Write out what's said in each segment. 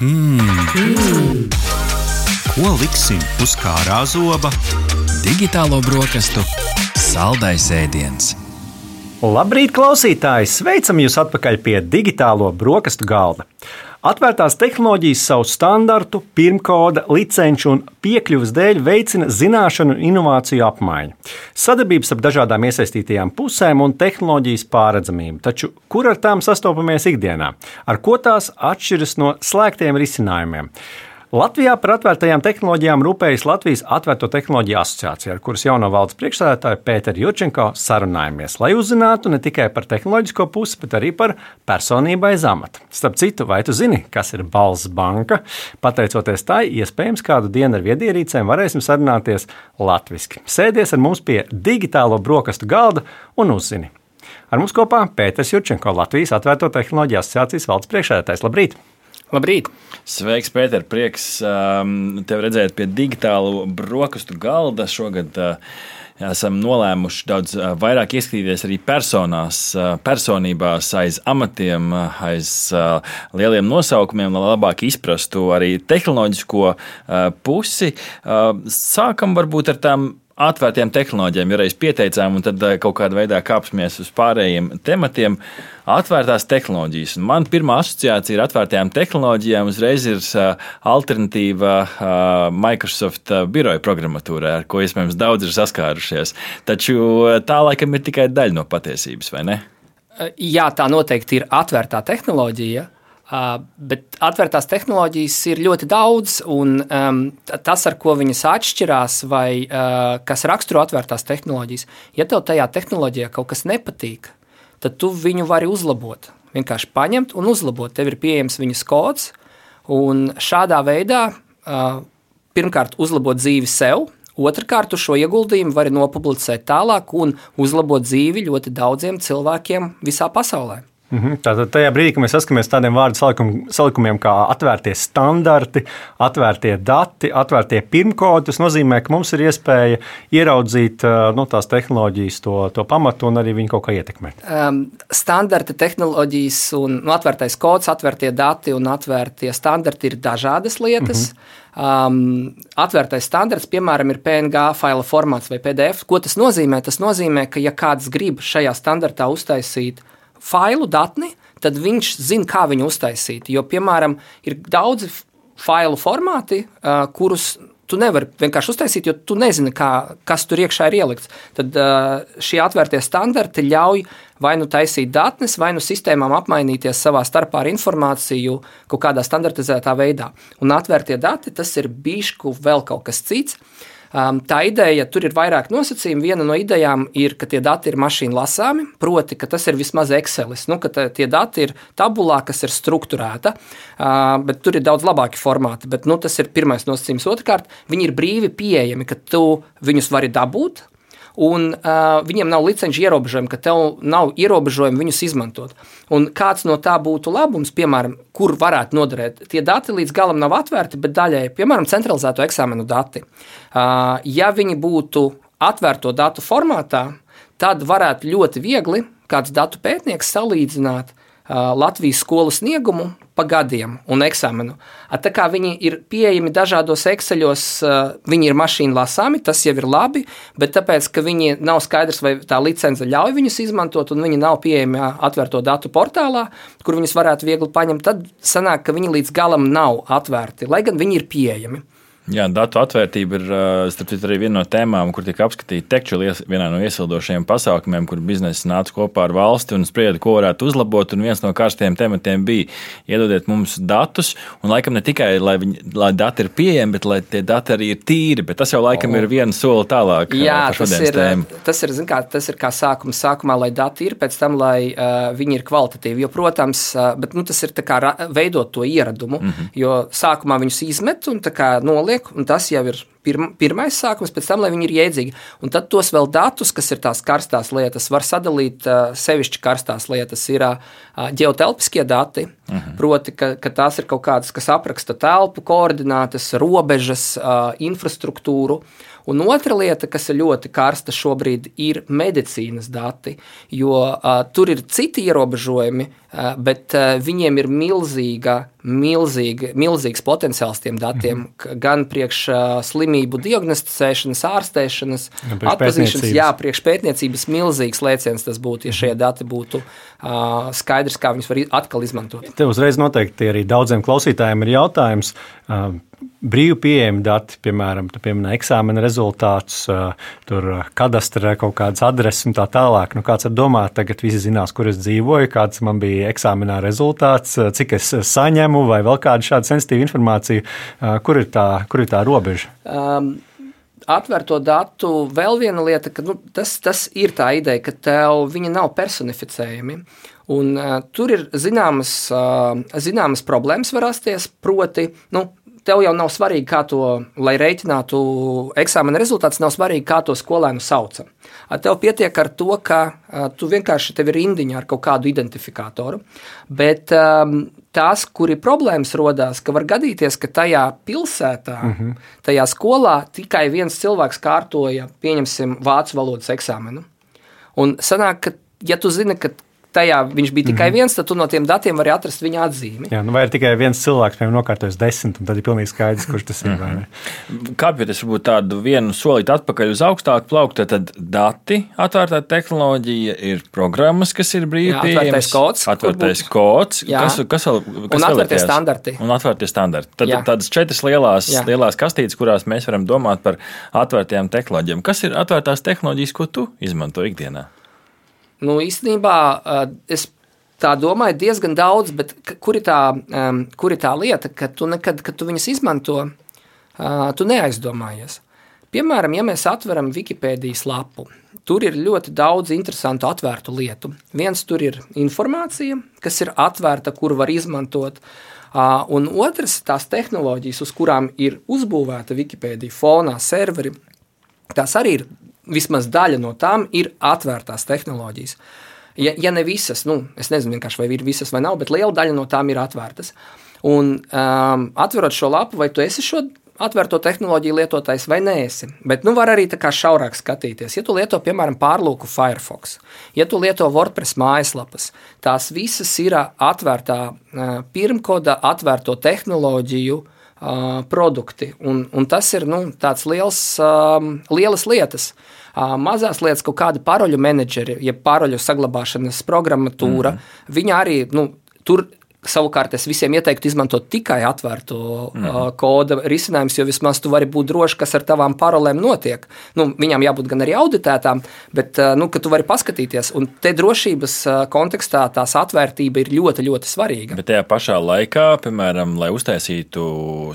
Hmm. Ko liksim uz kārā zoba? Digitālo brokastu saldais ēdiens. Labrīt, klausītāji! Sveicam jūs atpakaļ pie digitālo brokastu galda. Atvērtās tehnoloģijas savu standartu, pirmkoda, licenču un piekļuves dēļ veicina zināšanu un inovāciju apmaiņu, sadarbības ar dažādām iesaistītajām pusēm un tehnoloģijas pārredzamību. Taču kur ar tām sastopamies ikdienā? Ar ko tās atšķiras no slēgtiem risinājumiem? Latvijā par atvērtajām tehnoloģijām rūpējas Latvijas Atvērto tehnoloģiju asociācija, ar kuras jauno valdes priekšsēdētāju Pēteru Jurčenko sarunājamies, lai uzzinātu ne tikai par tehnoloģisko pusi, bet arī par personību aiz amata. Starp citu, vai tu zini, kas ir Balss banka? Pateicoties tai, iespējams, kādu dienu ar viedierīcēm varēsim sarunāties latviešu. Sēdies ar mums pie digitālo brokastu galda un uzzini. Ar mums kopā Pēters Jurčenko, Latvijas Atvērto tehnoloģiju asociācijas valdes priekšsēdētājs. Labrīt! Labrīt! Sveiks, Pēter! Prieks um, tevi redzēt pie digitālu brokastu galda. Šogad uh, esam nolēmuši daudz uh, vairāk ieskatīties arī personās, uh, personībās, aiz amatiem, uh, aiz uh, lieliem nosaukumiem, lai labāk izprastu arī tehnoloģisko uh, pusi. Sākam varbūt ar tām atvērtiem tehnoloģijām, ja reiz pieteicām, un tad kaut kādā veidā kāpsimies uz pārējiem tematiem. Atvērtās tehnoloģijas. Un man pirmā asociācija ar atvērtajām tehnoloģijām uzreiz ir alternatīva Microsoft biroja programmatūrai, ar ko iespējams daudz ir saskārušies. Taču tā laikam ir tikai daļa no patiesības, vai ne? Jā, tā noteikti ir atvērtā tehnoloģija. Uh, bet atvērtās tehnoloģijas ir ļoti daudz, un um, tas, ar ko viņas atšķirās, vai uh, kas raksturo atvērtās tehnoloģijas, ja tev tajā tehnoloģijā kaut kas nepatīk, tad tu viņu vari uzlabot. Vienkārši paņemt un uzlabot. Tev ir pieejams viņas kods, un šādā veidā uh, pirmkārt uzlabot dzīvi sev. Otrakārt, šo ieguldījumu var nopublicēt tālāk un uzlabot dzīvi ļoti daudziem cilvēkiem visā pasaulē. Mhm. Tātad tajā brīdī, kad mēs saskaramies ar tādiem vārdu salikum, salikumiem kā atvērtie standarti, atvērtie dati, atvērtie pirmkodi, tas nozīmē, ka mums ir iespēja ieraudzīt nu, tās tehnoloģijas, to, to pamatu un arī viņu kaut kā ietekmēt. Um, standarti, tehnoloģijas un nu, atvērtais kods, atvērtie dati un atvērtie standarti ir dažādas lietas. Mhm. Um, atvērtais standarts, piemēram, ir PNG faila formāts vai PDF. Ko tas nozīmē? Tas nozīmē, ka, ja kāds grib šajā standartā uztaisīt failu datni, tad viņš zina, kā viņu uztaisīt. Jo, piemēram, ir daudzi failu formāti, uh, kurus tu nevari vienkārši uztaisīt, jo tu nezini, kā, kas tur iekšā ir ielikts. Tad uh, šie atvērtie standarti ļauj vai nu taisīt datnes, vai nu sistēmām apmainīties savā starpā ar informāciju kaut kādā standartizētā veidā. Un atvērtie dati tas ir bišku vēl kaut kas cits. Uh, Um, tā ideja, tur ir vairāk nosacījumu. Viena no idejām ir, ka tie dati ir mašīna lasāmi, proti, ka tas ir vismaz Excelis, nu, ka tie dati ir tabulā, kas ir strukturēta, uh, bet tur ir daudz labāki formāti. Bet, nu, tas ir pirmais nosacījums. Otrkārt, viņi ir brīvi pieejami, ka tu viņus vari dabūt un uh, viņiem nav licenču ierobežojumi, ka tev nav ierobežojumi viņus izmantot. Un kāds no tā būtu labums, piemēram, kur varētu noderēt? Tie dati līdz galam nav atvērti, bet daļai, piemēram, centralizēto eksāmenu dati. Uh, ja viņi būtu atvērto datu formātā, tad varētu ļoti viegli kāds datu pētnieks salīdzināt Latvijas skolu sniegumu pa gadiem un eksāmenu. Tā kā viņi ir pieejami dažādos ekseļos, viņi ir mašīna lasāmi, tas jau ir labi, bet tāpēc, ka viņi nav skaidrs, vai tā licence ļauj viņus izmantot, un viņi nav pieejami atvērto datu portālā, kur viņus varētu viegli paņemt, tad sanāk, ka viņi līdz galam nav atvērti, lai gan viņi ir pieejami. Jā, datu atvērtība ir citu, arī viena no tēmām, kur tika apskatīta tekču vienā no iesildošajiem pasākumiem, kur biznesa nāca kopā ar valsti un sprieda, ko varētu uzlabot. Un viens no karstajiem tematiem bija iedodiet mums datus, un laikam ne tikai, lai, viņi, lai dati ir pieejami, bet lai tie dati arī ir tīri. Bet tas jau laikam ir viens soli tālāk. Jā, tas ir, tēmu. tas, ir, kā, tas ir kā sākums. Sākumā, lai dati ir, pēc tam, lai uh, viņi ir kvalitatīvi. Jo, protams, uh, bet, nu, tas ir veidot to ieradumu, mm -hmm. jo sākumā viņus izmet un noliek notiek, un tas jau ir pirm, pirmais sākums, pēc tam, lai viņi ir jēdzīgi. Un tad tos vēl datus, kas ir tās karstās lietas, var sadalīt sevišķi karstās lietas. Ir ģeotelpiskie dati, uh mhm. -huh. proti, ka, ka tās ir kaut kādas, kas apraksta telpu, koordinātas, robežas, infrastruktūru. Un otra lieta, kas ir ļoti karsta šobrīd, ir medicīnas dati, jo uh, tur ir citi ierobežojumi, uh, bet uh, viņiem ir milzīga, milzīga, milzīgs potenciāls tiem datiem, -hmm. gan priekš uh, slimību diagnosticēšanas, ārstēšanas, atpazīšanas, jā, priekš pētniecības milzīgs lēciens tas būtu, ja šie dati būtu skaidrs, kā viņus var atkal izmantot. Te uzreiz noteikti arī daudziem klausītājiem ir jautājums. Brīvi pieejami dati, piemēram, pieminēja eksāmena rezultātus, tur kadastrē kaut kādas adreses un tā tālāk. Nu, kāds var domāt, tagad visi zinās, kur es dzīvoju, kāds man bija eksāmenā rezultāts, cik es saņemu, vai vēl kāda šāda sensitīva informācija. Kur ir tā, kur ir tā robeža? Um. Atvērto datu vēl viena lieta, ka nu, tas, tas ir tā ideja, ka tev viņi nav personificējami. Un, uh, tur ir zināmas, uh, zināmas problēmas, var rasties. Proti, nu, tev jau nav svarīgi, kā to, lai rēķinātu eksāmena rezultātus, nav svarīgi, kā to skolēnu sauca. Tev pietiek ar to, ka tu vienkārši tev ir rindiņa ar kaut kādu identifikātoru, bet um, tās, kur ir problēmas rodās, ka var gadīties, ka tajā pilsētā, uh mhm. -huh. tajā skolā tikai viens cilvēks kārtoja, pieņemsim, vācu valodas eksāmenu. Un sanāk, ka, ja tu zini, ka tajā viņš bija tikai mm -hmm. viens, tad tu no tiem datiem vari atrast viņa atzīmi. Jā, nu vai ir tikai viens cilvēks, piemēram, nokārtojis desmit, un tad ir pilnīgi skaidrs, kurš tas ir. -hmm. Kāpēc varbūt tādu vienu solīti atpakaļ uz augstāku plauktu, tad dati, atvērtā tehnoloģija, ir programmas, kas ir brīvi pieejamas. Atvērtais kods. Atvērtais kods. Jā. Kas, kas vēl? Kas un atvērtie standarti. Un atvērtie standarti. Tad Jā. tādas četras lielās, Jā. lielās kastītes, kurās mēs varam domāt par atvērtajām tehnoloģijām. Kas ir atvērtās tehnoloģijas, ko tu izmanto ikdienā? Nu, īstenībā es tā domāju diezgan daudz, bet kur ir tā, kur ir tā lieta, ka tu nekad, kad tu viņas izmanto, tu neaizdomājies. Piemēram, ja mēs atveram Wikipēdijas lapu, tur ir ļoti daudz interesantu atvērtu lietu. Viens tur ir informācija, kas ir atvērta, kuru var izmantot. Un otrs, tās tehnoloģijas, uz kurām ir uzbūvēta Wikipēdija fonā, serveri, tās arī ir vismaz daļa no tām ir atvērtās tehnoloģijas. Ja, ja ne visas, nu, es nezinu, vai ir visas vai nav, bet liela daļa no tām ir atvērtas. Un um, atverot šo lapu, vai tu esi šo atvērto tehnoloģiju lietotājs vai nē, esi. Bet nu, var arī tā kā šaurāk skatīties. Ja tu lieto, piemēram, pārlūku Firefox, ja tu lieto WordPress mājaslapas, tās visas ir atvērtā uh, pirmkoda, atvērto tehnoloģiju uh, produkti. Un, un tas ir nu, tāds liels, um, lielas lietas. Uh, mazās lietas, kaut kāda paroļu menedžeri, jeb ja paroļu saglabāšanas programmatūra, mm -hmm. viņa arī nu, tur Savukārt es visiem ieteiktu izmantot tikai atvērto mm. uh, koda risinājumus, jo vismaz tu vari būt drošs, kas ar tavām parolēm notiek. Nu, viņām jābūt gan arī auditētām, bet uh, nu, tu vari paskatīties. Un te drošības uh, kontekstā tās atvērtība ir ļoti, ļoti svarīga. Bet tajā pašā laikā, piemēram, lai uztaisītu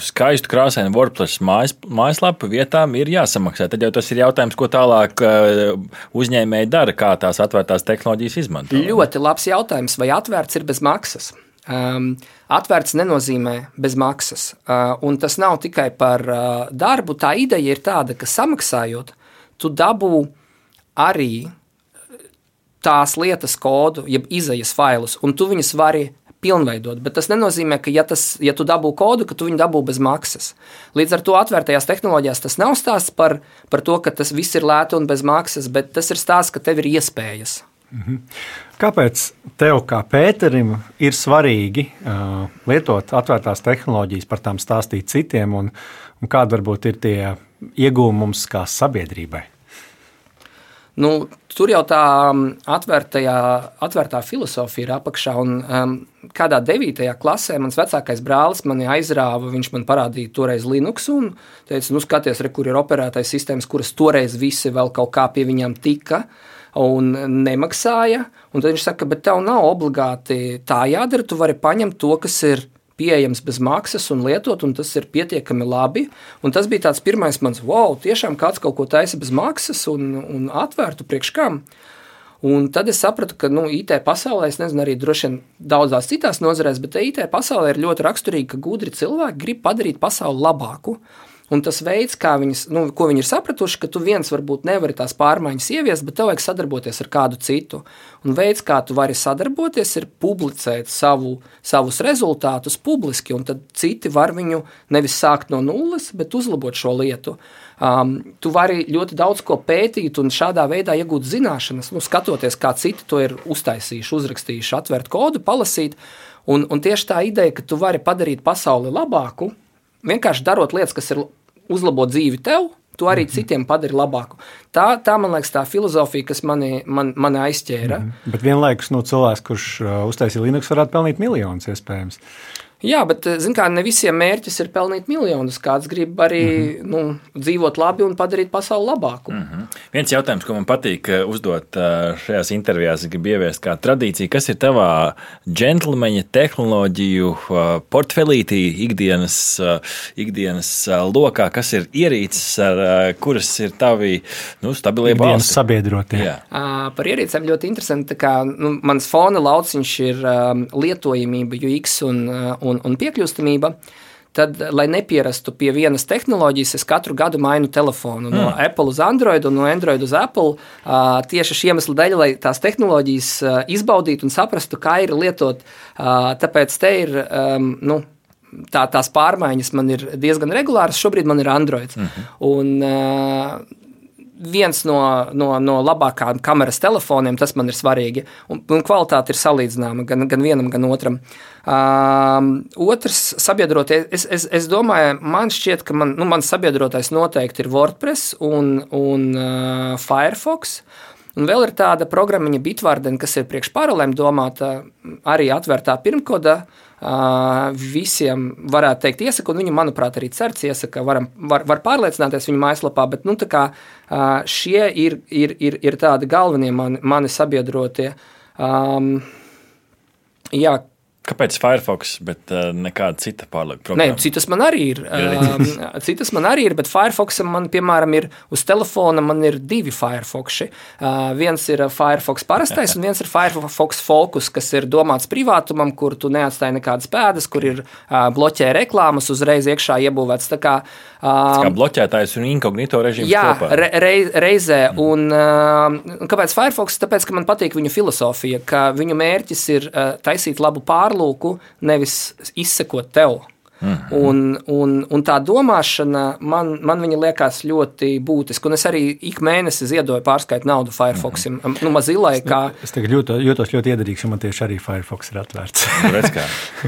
skaistu krāsainu WordPress mājas, mājaslapu, vietām ir jāsamaksā. Tad jau tas ir jautājums, ko tālāk uh, uzņēmēji dara, kā tās atvērtās tehnoloģijas izmanto. Ļoti labs jautājums, vai atvērts ir bez maksas. Um, atvērts nenozīmē bez maksas. Uh, un tas nav tikai par uh, darbu. Tā ideja ir tāda, ka samaksājot, tu dabū arī tās lietas kodu, jeb izējas failus, un tu viņus vari pilnveidot. Bet tas nenozīmē, ka, ja, tas, ja tu dabū kodu, ka tu viņu dabū bez maksas. Līdz ar to atvērtajās tehnoloģijās tas nav stāsts par, par to, ka tas viss ir lēti un bez maksas, bet tas ir stāsts, ka tev ir iespējas. Mhm. Kāpēc tev, kā Pēterim, ir svarīgi uh, lietot atvērtās tehnoloģijas, par tām stāstīt citiem, un, un kādi varbūt ir tie iegūmi mums kā sabiedrībai? Nu, tur jau tā atvērtajā, atvērtā filozofija ir apakšā. Un, um, kādā 9. klasē mans vecākais brālis mani aizrāva. Viņš man parādīja toreiz Linux un teica, nu, skaties, re, kur ir operētais sistēmas, kuras toreiz visi vēl kaut kā pie viņiem tika. Uh, un nemaksāja. Un tad viņš saka, bet tev nav obligāti tā jādara. Tu vari paņemt to, kas ir pieejams bez maksas un lietot, un tas ir pietiekami labi. Un tas bija tāds pirmais mans, wow, tiešām kāds kaut ko taisa bez maksas un, un atvērtu priekš kam. Un tad es sapratu, ka nu, IT pasaulē, es nezinu, arī droši vien daudzās citās nozarēs, bet IT pasaulē ir ļoti raksturīgi, ka gudri cilvēki grib padarīt pasauli labāku. Un tas veids, kā viņas, nu, ko viņi ir sapratuši, ka tu viens varbūt nevari tās pārmaiņas ieviest, bet tev vajag sadarboties ar kādu citu. Un veids, kā tu vari sadarboties, ir publicēt savu, savus rezultātus publiski, un tad citi var viņu nevis sākt no nulles, bet uzlabot šo lietu. Um, tu vari ļoti daudz ko pētīt un šādā veidā iegūt zināšanas, nu, skatoties, kā citi to ir uztaisījuši, uzrakstījuši, atvērt kodu, palasīt. Un, un tieši tā ideja, ka tu vari padarīt pasauli labāku, vienkārši darot lietas, kas ir uzlabot dzīvi tev, tu arī mm -hmm. citiem padari labāku. Tā, tā man liekas, tā filozofija, kas mani, man, mani aizķēra. Mm -hmm. Bet vienlaikus nu, cilvēks, kurš uh, uztaisīja Linux, varētu pelnīt miljonus iespējams. Jā, bet eh, kā, ne visiem mērķis ir pelnīt miljonus. Kāds grib arī mm -hmm. nu, dzīvot labi un padarīt pasauli labāku. Mm -hmm. Viens jautājums, ko man patīk eh, uzdot eh, šajās intervijās, ir ieviest kā tradīcija. Kas ir tavā džentlmeņa tehnoloģiju portfelītī, ikdienas, ikdienas lokā, kas ir ierīces, ar, kuras ir tavi nu, stabilie balsi? Sabiedrotie. Jā. Par ierīcēm ļoti interesanti. Kā, nu, mans fona lauciņš ir lietojamība, UX un, un, un piekļūstamība, tad, lai nepierastu pie vienas tehnoloģijas, es katru gadu mainu telefonu no mm. Apple uz Android un no Android uz Apple. Uh, tieši šī iemesla dēļ, lai tās tehnoloģijas uh, izbaudītu un saprastu, kā ir lietot. Uh, tāpēc te ir. Um, nu, Tā, tās pārmaiņas man ir diezgan regulāras. Šobrīd man ir Android. Mm -hmm. Un, uh, viens no, no, no labākajiem kameras telefoniem, tas man ir svarīgi. Un, un kvalitāte ir salīdzināma gan, gan vienam, gan otram. Um, otrs sabiedroties, es, es, es domāju, man šķiet, ka man, nu, mans sabiedrotais noteikti ir WordPress un, un uh, Firefox. Un vēl ir tāda programmiņa Bitwarden, kas ir priekš paralēm domāta arī atvērtā pirmkoda. Uh, visiem varētu teikt, iesaka, un viņi, manuprāt, arī certs iesaka, varam, var, var pārliecināties viņa mājaslapā, bet nu, kā, šie ir, ir, ir, ir tādi galvenie mani, mani sabiedrotie. Um, jā, Kāpēc Firefox, bet uh, nekāda cita pārlieku programma? Nē, citas man arī ir. Um, citas man arī ir, bet Firefoxam man, piemēram, ir uz telefona man ir divi Firefoxi. Uh, viens ir Firefox parastais, un viens ir Firefox Focus, kas ir domāts privātumam, kur tu neatstāji nekādas pēdas, kur ir uh, bloķē reklāmas, uzreiz iekšā iebūvēts. Tā kā, uh, kā bloķētājs un inkognito režīms jā. Re, re, reizē. Mm. Un, uh, kāpēc Firefox? Tāpēc, ka man patīk viņu filozofija, ka viņu mērķis ir uh, taisīt labu pārlieku pārlūku, nevis izsekot tev. Mm. Un, un, un tā domāšana man, man liekas ļoti būtiska. Un es arī ik mēnesi ziedoju pārskaitu naudu Firefoxam. Mm. Nu, Mazilai, kā... Es tagad jūtos, jūtos ļoti iederīgs, jo man tieši arī Firefox ir atvērts.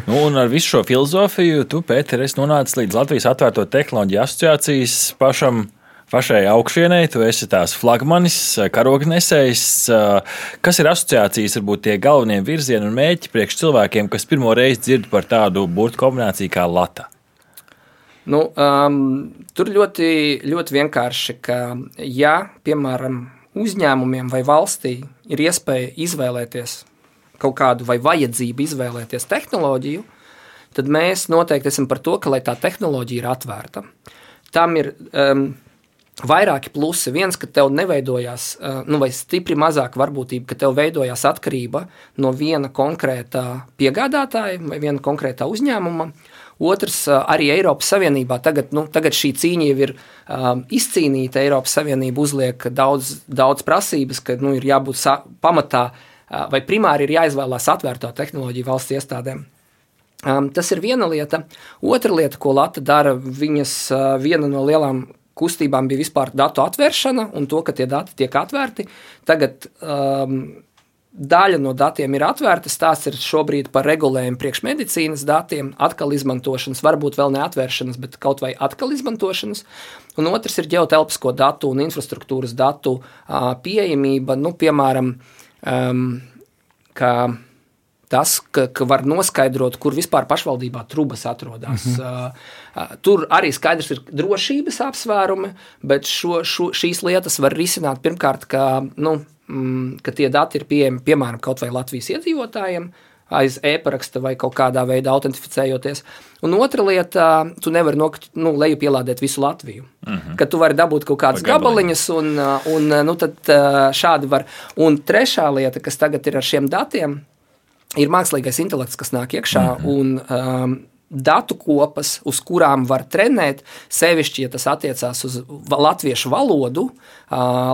nu, un ar visu šo filozofiju tu, Pēter, esi nonācis līdz Latvijas atvērto tehnoloģiju asociācijas pašam pašai augšienei, tu esi tās flagmanis, karognesējs. Kas ir asociācijas, varbūt tie galvenie virzieni un mērķi priekš cilvēkiem, kas pirmo reizi dzird par tādu burtu kombināciju kā lata? Nu, um, tur ļoti, ļoti vienkārši, ka, ja, piemēram, uzņēmumiem vai valstī ir iespēja izvēlēties kaut kādu vai vajadzību izvēlēties tehnoloģiju, tad mēs noteikti esam par to, ka tā tehnoloģija ir atvērta. Tam ir um, vairāki plusi. Viens, ka tev neveidojās, nu, vai stipri mazāk varbūtība, ka tev veidojās atkarība no viena konkrētā piegādātāja vai viena konkrētā uzņēmuma. Otrs, arī Eiropas Savienībā tagad, nu, tagad šī cīņa jau ir um, izcīnīta. Eiropas Savienība uzliek daudz, daudz prasības, ka nu, ir jābūt pamatā vai primāri ir jāizvēlās atvērtā tehnoloģija valsts iestādēm. Um, tas ir viena lieta. Otra lieta, ko Latvija dara, viņas uh, viena no lielām kustībām bija vispār datu atvēršana un to, ka tie dati tiek atvērti. Tagad um, daļa no datiem ir atvērta. Stāsts ir šobrīd par regulējumu priekšmedicīnas datiem, atkal izmantošanas, varbūt vēl ne atvēršanas, bet kaut vai atkal izmantošanas. Un otrs ir geotelpisko datu un infrastruktūras datu uh, pieejamība, nu, piemēram, um, ka tas, ka, ka var noskaidrot, kur vispār pašvaldībā trubas atrodas. Mm -hmm. uh, tur arī skaidrs ir drošības apsvērumi, bet šo, šo, šīs lietas var risināt pirmkārt, ka, nu, mm, ka tie dati ir pieejami piemēram kaut vai Latvijas iedzīvotājiem. Aiz e-paraksta vai kaut kādā veidā autentificējoties. Un otra lieta, tu nevari no, nu, leju pielādēt visu Latviju. Mm -hmm. Kad tu vari dabūt kaut kādas gabaliņas, un, un nu, šādi var. Un trešā lieta, kas tagad ir ar šiem datiem, ir mākslīgais intelekts, kas nāk iekšā. Mm -hmm. un, um, datu kopas, uz kurām var trenēt, sevišķi, ja tas attiecās uz latviešu valodu,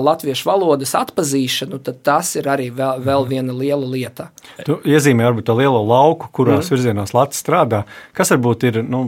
latviešu valodas atpazīšanu, tad tas ir arī vēl, vēl viena liela lieta. Tu iezīmē varbūt to lielo lauku, kurās mm. virzienos Latvijas strādā. Kas varbūt ir nu,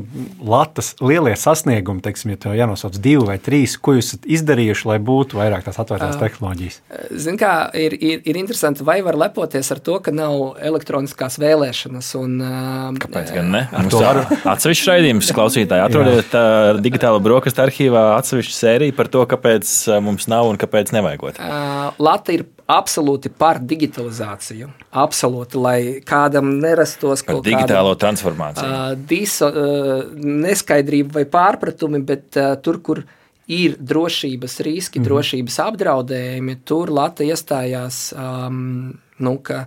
Latvijas lielie sasniegumi, teiksim, ja tev jānosauc divi vai trīs, ko jūs esat izdarījuši, lai būtu vairāk tās atvērtās uh, tehnoloģijas? Zin kā, ir, ir, ir interesanti, vai var lepoties ar to, ka nav elektroniskās vēlēšanas. Un, uh, Kāpēc gan ne? Mums ir atsevišķs raidījums, klausītāji. Atrodiet uh, digitālo brokastu arhīvā atsevišķu sēriju par to, kāpēc mums nav un kāpēc nevajagot. Uh, Latvija ir absolūti par digitalizāciju. Absolūti, lai kādam nerastos kaut kāda digitālo transformāciju. Uh, diso, uh, neskaidrība vai pārpratumi, bet uh, tur, kur ir drošības riski, mm -hmm. drošības apdraudējumi, tur Latvija iestājās, um, nu, ka,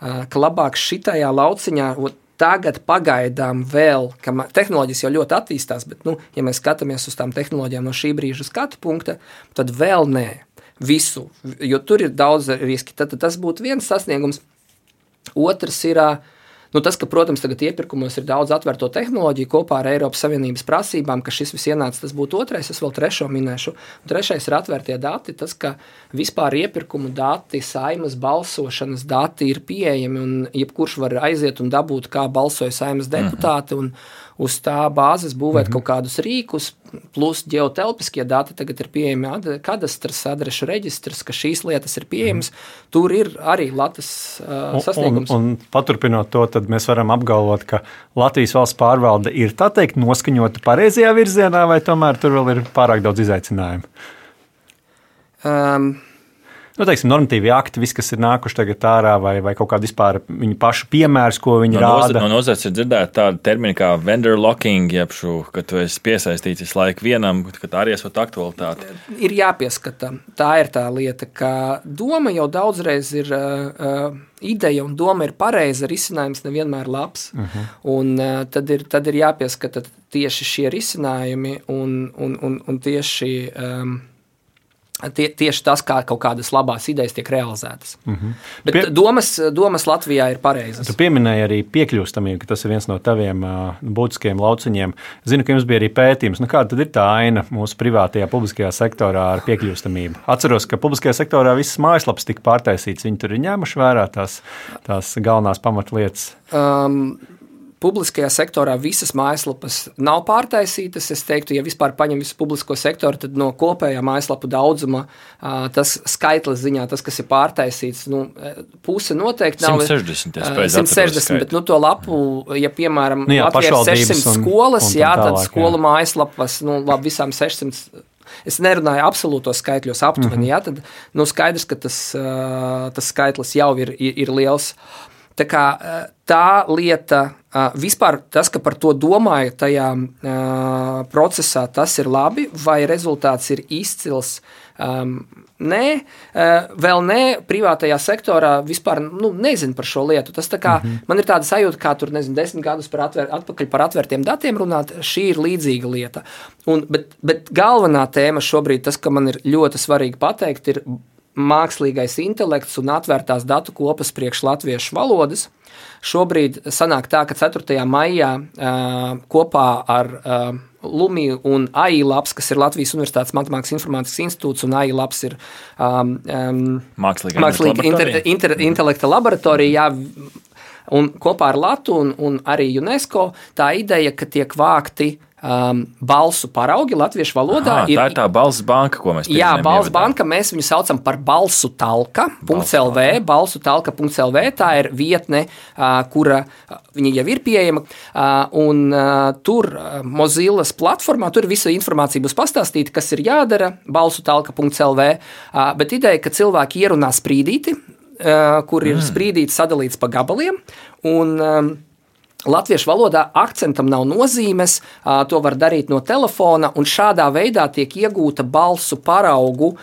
uh, ka labāk šitajā lauciņā. Tagad pagaidām vēl, ka tehnoloģijas jau ļoti attīstās, bet, nu, ja mēs skatāmies uz tām tehnoloģijām no šī brīža skatu punkta, tad vēl nē visu, jo tur ir daudz riski. Tad, tad tas būtu viens sasniegums. Otrs ir nu, tas, ka, protams, tagad iepirkumos ir daudz atvērto tehnoloģiju kopā ar Eiropas Savienības prasībām, ka šis viss ienāca. Tas būtu otrais, es vēl trešo minēšu. Un trešais ir atvērtie dati. Tas, ka vispār iepirkumu dati, saimas balsošanas dati ir pieejami un jebkurš var aiziet un dabūt, kā balsoja saimas deputāti. Un, uz tā bāzes būvēt mm -hmm. kaut kādus rīkus, plus geotelpiskie dati tagad ir pieejami kadastras, adrešu reģistrs, ka šīs lietas ir pieejamas. Mm. Tur ir arī Latvijas uh, sasniegums. Un, un, un paturpinot to, tad mēs varam apgalvot, ka Latvijas valsts pārvalde ir tā teikt noskaņota pareizajā virzienā, vai tomēr tur vēl ir pārāk daudz izaicinājumu? Um, nu, teiksim, normatīvi akti, viss, kas ir nākuši tagad ārā, vai, vai kaut kāda vispār viņu pašu piemērs, ko viņi no rāda. No nozares ir dzirdēta tāda termina kā vendor locking, jeb šo, ka tu esi piesaistīts visu laiku vienam, ka tā arī esot aktualitāte. Ir jāpieskata. Tā ir tā lieta, ka doma jau daudzreiz ir. Uh, ideja un doma ir pareiza, risinājums nevienmēr labs. Uh mhm. -huh. un, uh, tad, ir, tad ir jāpieskata tieši šie risinājumi un, un, un, un tieši um, Tie, tieši tas, kā kaut kādas labas idejas tiek realizētas. Mm -hmm. Bet Pie... domas, domas Latvijā ir pareizas. Tu pieminēji arī piekļūstamību, ka tas ir viens no taviem uh, būtiskiem lauciņiem. Zinu, ka jums bija arī pētījums, nu, kāda ir tā aina mūsu privātajā, publiskajā sektorā ar piekļūstamību. Atceros, ka publiskajā sektorā visas mājaslapas tika pārtaisītas. Viņi tur ir ņēmuši vērā tās, tās galvenās pamatlietas. Um, publiskajā sektorā visas mājaslapas nav pārtaisītas. Es teiktu, ja vispār paņem visu publisko sektoru, tad no kopējā mājaslapu daudzuma tas skaitlis ziņā, tas, kas ir pārtaisīts, nu, puse noteikti nav 160. 160, bet nu, to lapu, ja piemēram nu, jā, Latvijā ir 600 un, skolas, un jā, tad tālāk, skolu jā. mājaslapas, nu, labi, visām 600 es nerunāju absolūtos skaitļos, aptuveni. Mm -hmm. ja, tad nu, skaidrs, ka tas, tas skaitlis jau ir, ir, ir liels. Tā, kā, tā lieta Vispār tas, ka par to domāju tajā uh, procesā, tas ir labi, vai rezultāts ir izcils. Um, nē, vēl nē, privātajā sektorā vispār nu, nezinu par šo lietu. Tas kā, mm -hmm. man ir tāda sajūta, kā tur nezinu, desmit gadus par atver, atpakaļ par atvērtiem datiem runāt. Šī ir līdzīga lieta. Un, bet, bet galvenā tēma šobrīd, tas, ka man ir ļoti svarīgi pateikt, ir mākslīgais intelekts un atvērtās datu kopas priekš latviešu valodas. Šobrīd sanāk tā, ka 4. maijā kopā ar Lumiju un AI labs, kas ir Latvijas Universitātes Matemātikas informātikas institūts, un AI labs ir um, um, mākslīga, mākslīga inter, inter, intelekta laboratorija. Jā, un kopā ar Latviju un, un arī UNESCO tā ideja, ka tiek vākti uh, um, balsu paraugi latviešu valodā. Aha, ir, tā ir tā balss banka, ko mēs Jā, balss banka, mēs viņu saucam par balsu talka.lv. Balsu talka.lv tā ir vietne, uh, kura viņa jau ir pieejama. Uh, un uh, tur uh, Mozilas platformā tur visa informācija būs pastāstīta, kas ir jādara balsu talka.lv. Uh, bet ideja, ka cilvēki ierunā sprīdīti, uh, kur ir mm. sprīdīti sadalīts pa gabaliem. Un, um, Latviešu valodā akcentam nav nozīmes, to var darīt no telefona, un šādā veidā tiek iegūta balsu paraugu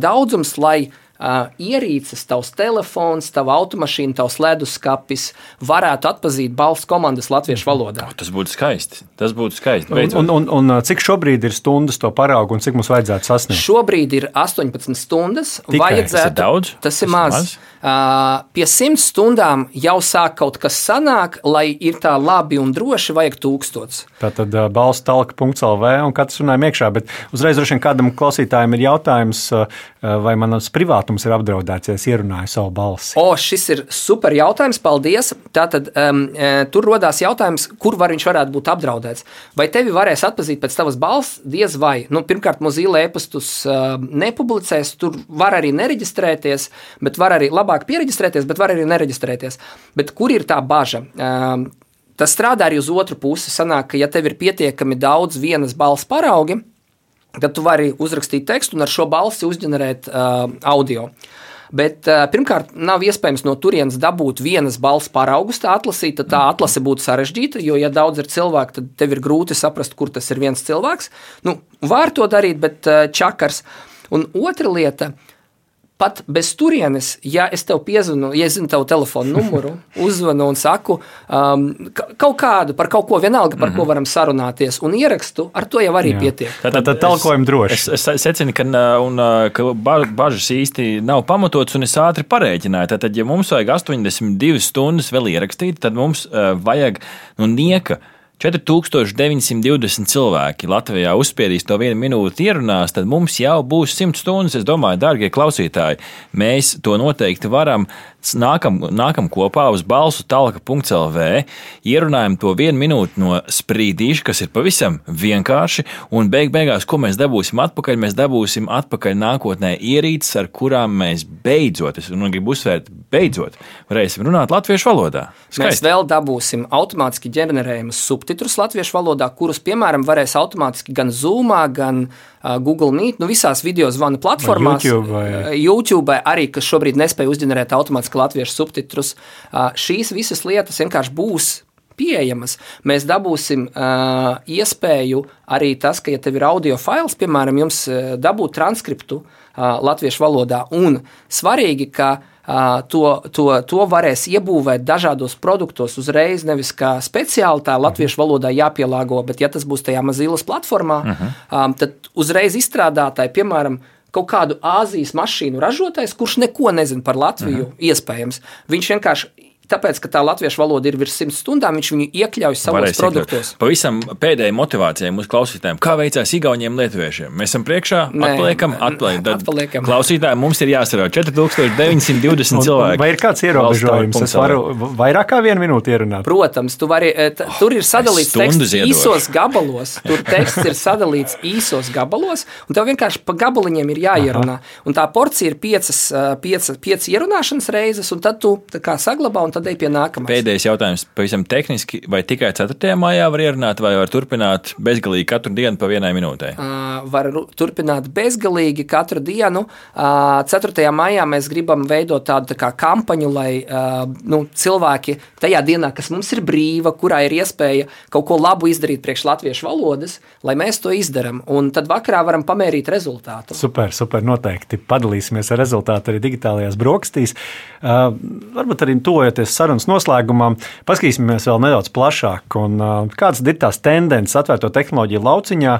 daudzums, lai uh, ierīces, tavs telefons, tava automašīna, tavs leduskapis varētu atpazīt balss komandas latviešu valodā. Tas būtu skaisti. Tas būtu skaisti. Un, un, un, un cik šobrīd ir stundas to paraugu un cik mums vajadzētu sasniegt? Šobrīd ir 18 stundas. Tikai? Vajadzētu, Tas ir daudz? Tas ir maz. Uh, pie 100 stundām jau sāk kaut kas sanāk, lai ir tā labi un droši, vajag tūkstots. Tātad uh, balss talka.lv un katrs runājam iekšā, bet uzreiz droši vien kādam klausītājam ir jautājums, uh, vai manas privātums ir apdraudēts, ja es ierunāju savu balsi. O, šis ir super jautājums, paldies. Tātad um, e, tur rodās jautājums, kur var viņš varētu būt apdraudēts. Vai tevi varēs atpazīt pēc tavas balss? Diez vai. Nu, pirmkārt, Mozilla e-pastus uh, nepublicēs, tur var arī nereģistrēties, bet var arī labāk pieregistrēties, bet var arī nereģistrēties. Bet kur ir tā baža? Um, tas strādā arī uz otru pusi. Sanāk, ka ja tev ir pietiekami daudz vienas balss paraugi, tad tu vari uzrakstīt tekstu un ar šo balsi uzģenerēt uh, audio. Bet uh, pirmkārt, nav iespējams no turienes dabūt vienas balss paraugus, tā atlasīt, tad tā atlase būtu sarežģīta. Jo, ja daudz ir cilvēku, tad tev ir grūti saprast, kur tas ir viens cilvēks. Nu, var to darīt, bet uh, čakars. Un otra lieta, pat bez turienes, ja es tev piezvanu, ja es zinu tavu telefonu numuru, uzzvanu un saku um, ka- kaut kādu par kaut ko, vienalga par mm -hmm. ko varam sarunāties, un ierakstu, ar to jau arī Jā. pietiek. Tātad talkojam droši. Es, es secinu, ka, un, uh, ka ba- bažas īsti nav pamatotas, un es ātri parēķināju. Tad, ja mums vajag 82 stundas vēl ierakstīt, tad mums uh, vajag nu, nieka. 4920 cilvēki Latvijā uzspiedīs to vienu minūti ierunās, tad mums jau būs 100 stundas. Es domāju, darbie klausītāji, mēs to noteikti varam. Nākam, nākam kopā uz balsu talka.lv, ierunājam to vienu minūti no sprīdīša, kas ir pavisam vienkārši, un beig beigās, ko mēs dabūsim atpakaļ, mēs dabūsim atpakaļ nākotnē ierīces, ar kurām mēs beidzot, es nu gribu uzsvērt, beidzot, varēsim runāt latviešu valodā. Mēs vēl dabūsim automātiski ģenerējumus subtitrus latviešu valodā, kurus, piemēram, varēs automātiski gan Zoom, gan uh, Google Meet, nu visās video zvanu platformās, Vai YouTube vai- YouTube arī, kas šobrīd nespēja uzģenerēt automātiski latviešu subtitrus. Uh, šīs visas lietas vienkārši būs pieejamas. Mēs dabūsim uh, iespēju arī tas, ka, ja tev ir audio fails, piemēram, jums dabūt transkriptu uh, latviešu valodā, un svarīgi, ka to, to, to varēs iebūvēt dažādos produktos uzreiz, nevis kā speciāli tā latviešu valodā jāpielāgo, bet ja tas būs tajā mazīlas platformā, uh -huh. um, tad uzreiz izstrādātāji, piemēram, kaut kādu Āzijas mašīnu ražotājs, kurš neko nezina par Latviju, uh -huh. iespējams. Viņš vienkārši. Tāpēc, ka tā latviešu valoda ir virs simts stundām, viņš viņu iekļauj savos produktos. iekļaut. Pavisam pēdējai motivācijai mūsu klausītājiem. Kā veicās Igauniem, Lietuviešiem? Mēs esam priekšā, Nē, atpaliekam, atpaliekam. Atpaliekam. Klausītājiem mums ir jāsaro 4920 Un- cilvēki. Vai ir kāds ierobežojums? Es varu vairāk kā vienu minūti ierunāt. Protams, tu vari, e, t- tur ir sadalīts stundu teksts ziedošu. īsos gabalos. Tur teksts ir sadalīts īsos gabalos, un tev vienkārši pa gabaliņiem ir jāierunā. Un tā porcija ir piecas, e, piecas, piecas ierunāšanas reizes, un tad tu tā kā saglabā, un tad ej pie nākamā. Pēdējais jautājums pavisam tehniski, vai tikai 4. maijā var ierunāt, vai var turpināt bezgalīgi katru dienu pa vienai minūtei? Uh, var turpināt bezgalīgi katru dienu. Uh, 4. maijā mēs gribam veidot tādu tā kā kampaņu, lai uh, nu, cilvēki tajā dienā, kas mums ir brīva, kurā ir iespēja kaut ko labu izdarīt priekš latviešu valodas, lai mēs to izdarām. Un tad vakarā varam pamērīt rezultātu. Super, super. Noteikti padalīsimies ar rezultātu arī digitālajās brokastīs. Uh, varbūt arī tuvojoties sarunas noslēgumam, paskatīsimies vēl nedaudz plašāk. Un, kādas ir tās tendences atvērto tehnoloģiju lauciņā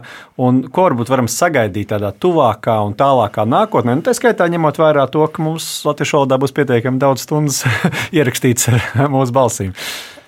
un ko varbūt varam sagaidīt tādā tuvākā un tālākā nākotnē? Nu, tā skaitā ņemot vērā to, ka mums latviešu valodā būs pietiekami daudz stundas ierakstīts ar mūsu balsīm.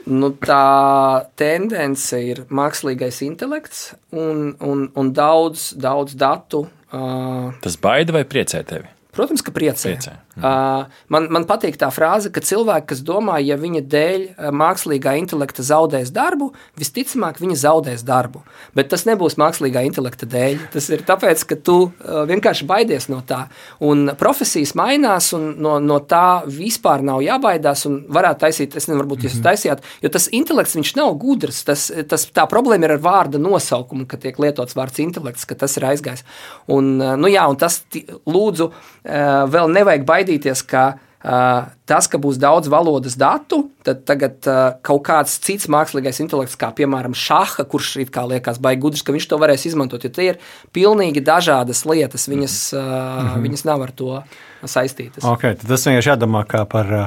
Nu, tā tendence ir mākslīgais intelekts un, un, un daudz, daudz datu. Uh, Tas baida vai priecē tevi? Protams, ka priecē. Priecē. Uh, man, man patīk tā frāze, ka cilvēki, kas domā, ja viņa dēļ uh, mākslīgā intelekta zaudēs darbu, visticamāk, viņa zaudēs darbu. Bet tas nebūs mākslīgā intelekta dēļ. Tas ir tāpēc, ka tu uh, vienkārši baidies no tā. Un profesijas mainās, un no, no tā vispār nav jābaidās. Un varētu taisīt, es nezinu, varbūt jūs taisījāt, jo tas intelekts viņš nav gudrs. Tas, tas, tā problēma ir ar vārda nosaukumu, ka tiek lietots vārds intelekts, ka tas ir aizgājis. Un, uh, nu jā, un tas lūdzu vēl nevajag baidīties, ka uh, Tas, ka būs daudz valodas datu, tad tagad uh, kaut kāds cits mākslīgais intelekts, kā piemēram šaha, kurš it kā liekas baigi gudrs, ka viņš to varēs izmantot, jo tie ir pilnīgi dažādas lietas, viņas, uh, mm -hmm. viņas nav ar to saistītas. Okay, tas vienkārši jādomā par uh,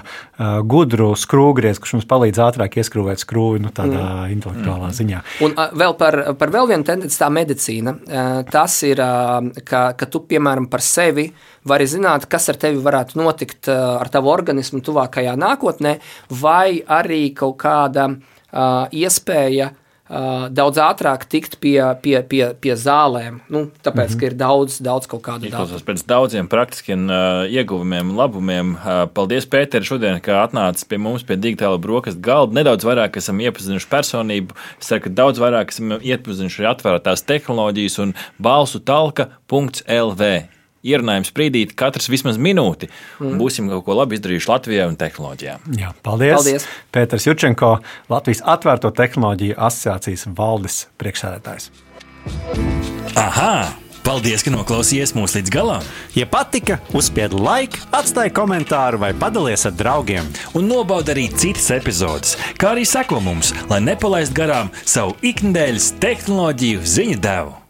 gudru skrūvgriezu, kurš mums palīdz ātrāk ieskrūvēt skrūvi nu, tādā mm. intelektuālā mm. ziņā. Un uh, vēl par, par vēl vienu tendenci, tā medicīna. Uh, tas ir, uh, ka, ka tu piemēram par sevi vari zināt, kas ar tevi varētu notikt uh, ar tavu organismu tuvākajā nākotnē, vai arī kaut kāda uh, iespēja daudz ātrāk tikt pie, pie, pie, pie zālēm. Nu, tāpēc, mm -hmm. ka ir daudz, daudz kaut kādu tādu. Pēc daudziem praktiskiem uh, ieguvumiem un labumiem. Uh, paldies, Pēter, šodien, ka atnācis pie mums pie digitāla brokastu galda. Nedaudz vairāk esam iepazinuši personību. Es ka daudz vairāk esam iepazinuši arī atvērtās tehnoloģijas un balsu talka.lv ierunājumu sprīdīt katrs vismaz minūti. Mm. Būsim kaut ko labi izdarījuši Latvijai un tehnoloģijām. Jā, paldies! paldies. Pēters Jurčenko, Latvijas atvērto tehnoloģiju asociācijas valdes priekšsēdētājs. Aha! Paldies, ka noklausījāties mūsu līdz galam! Ja patika, uzspiediet like, atstājiet komentāru vai padalieties ar draugiem. Un nobaudiet arī citas epizodes, kā arī sekot mums, lai nepalaistu garām savu ikdienas tehnoloģiju ziņu devumu.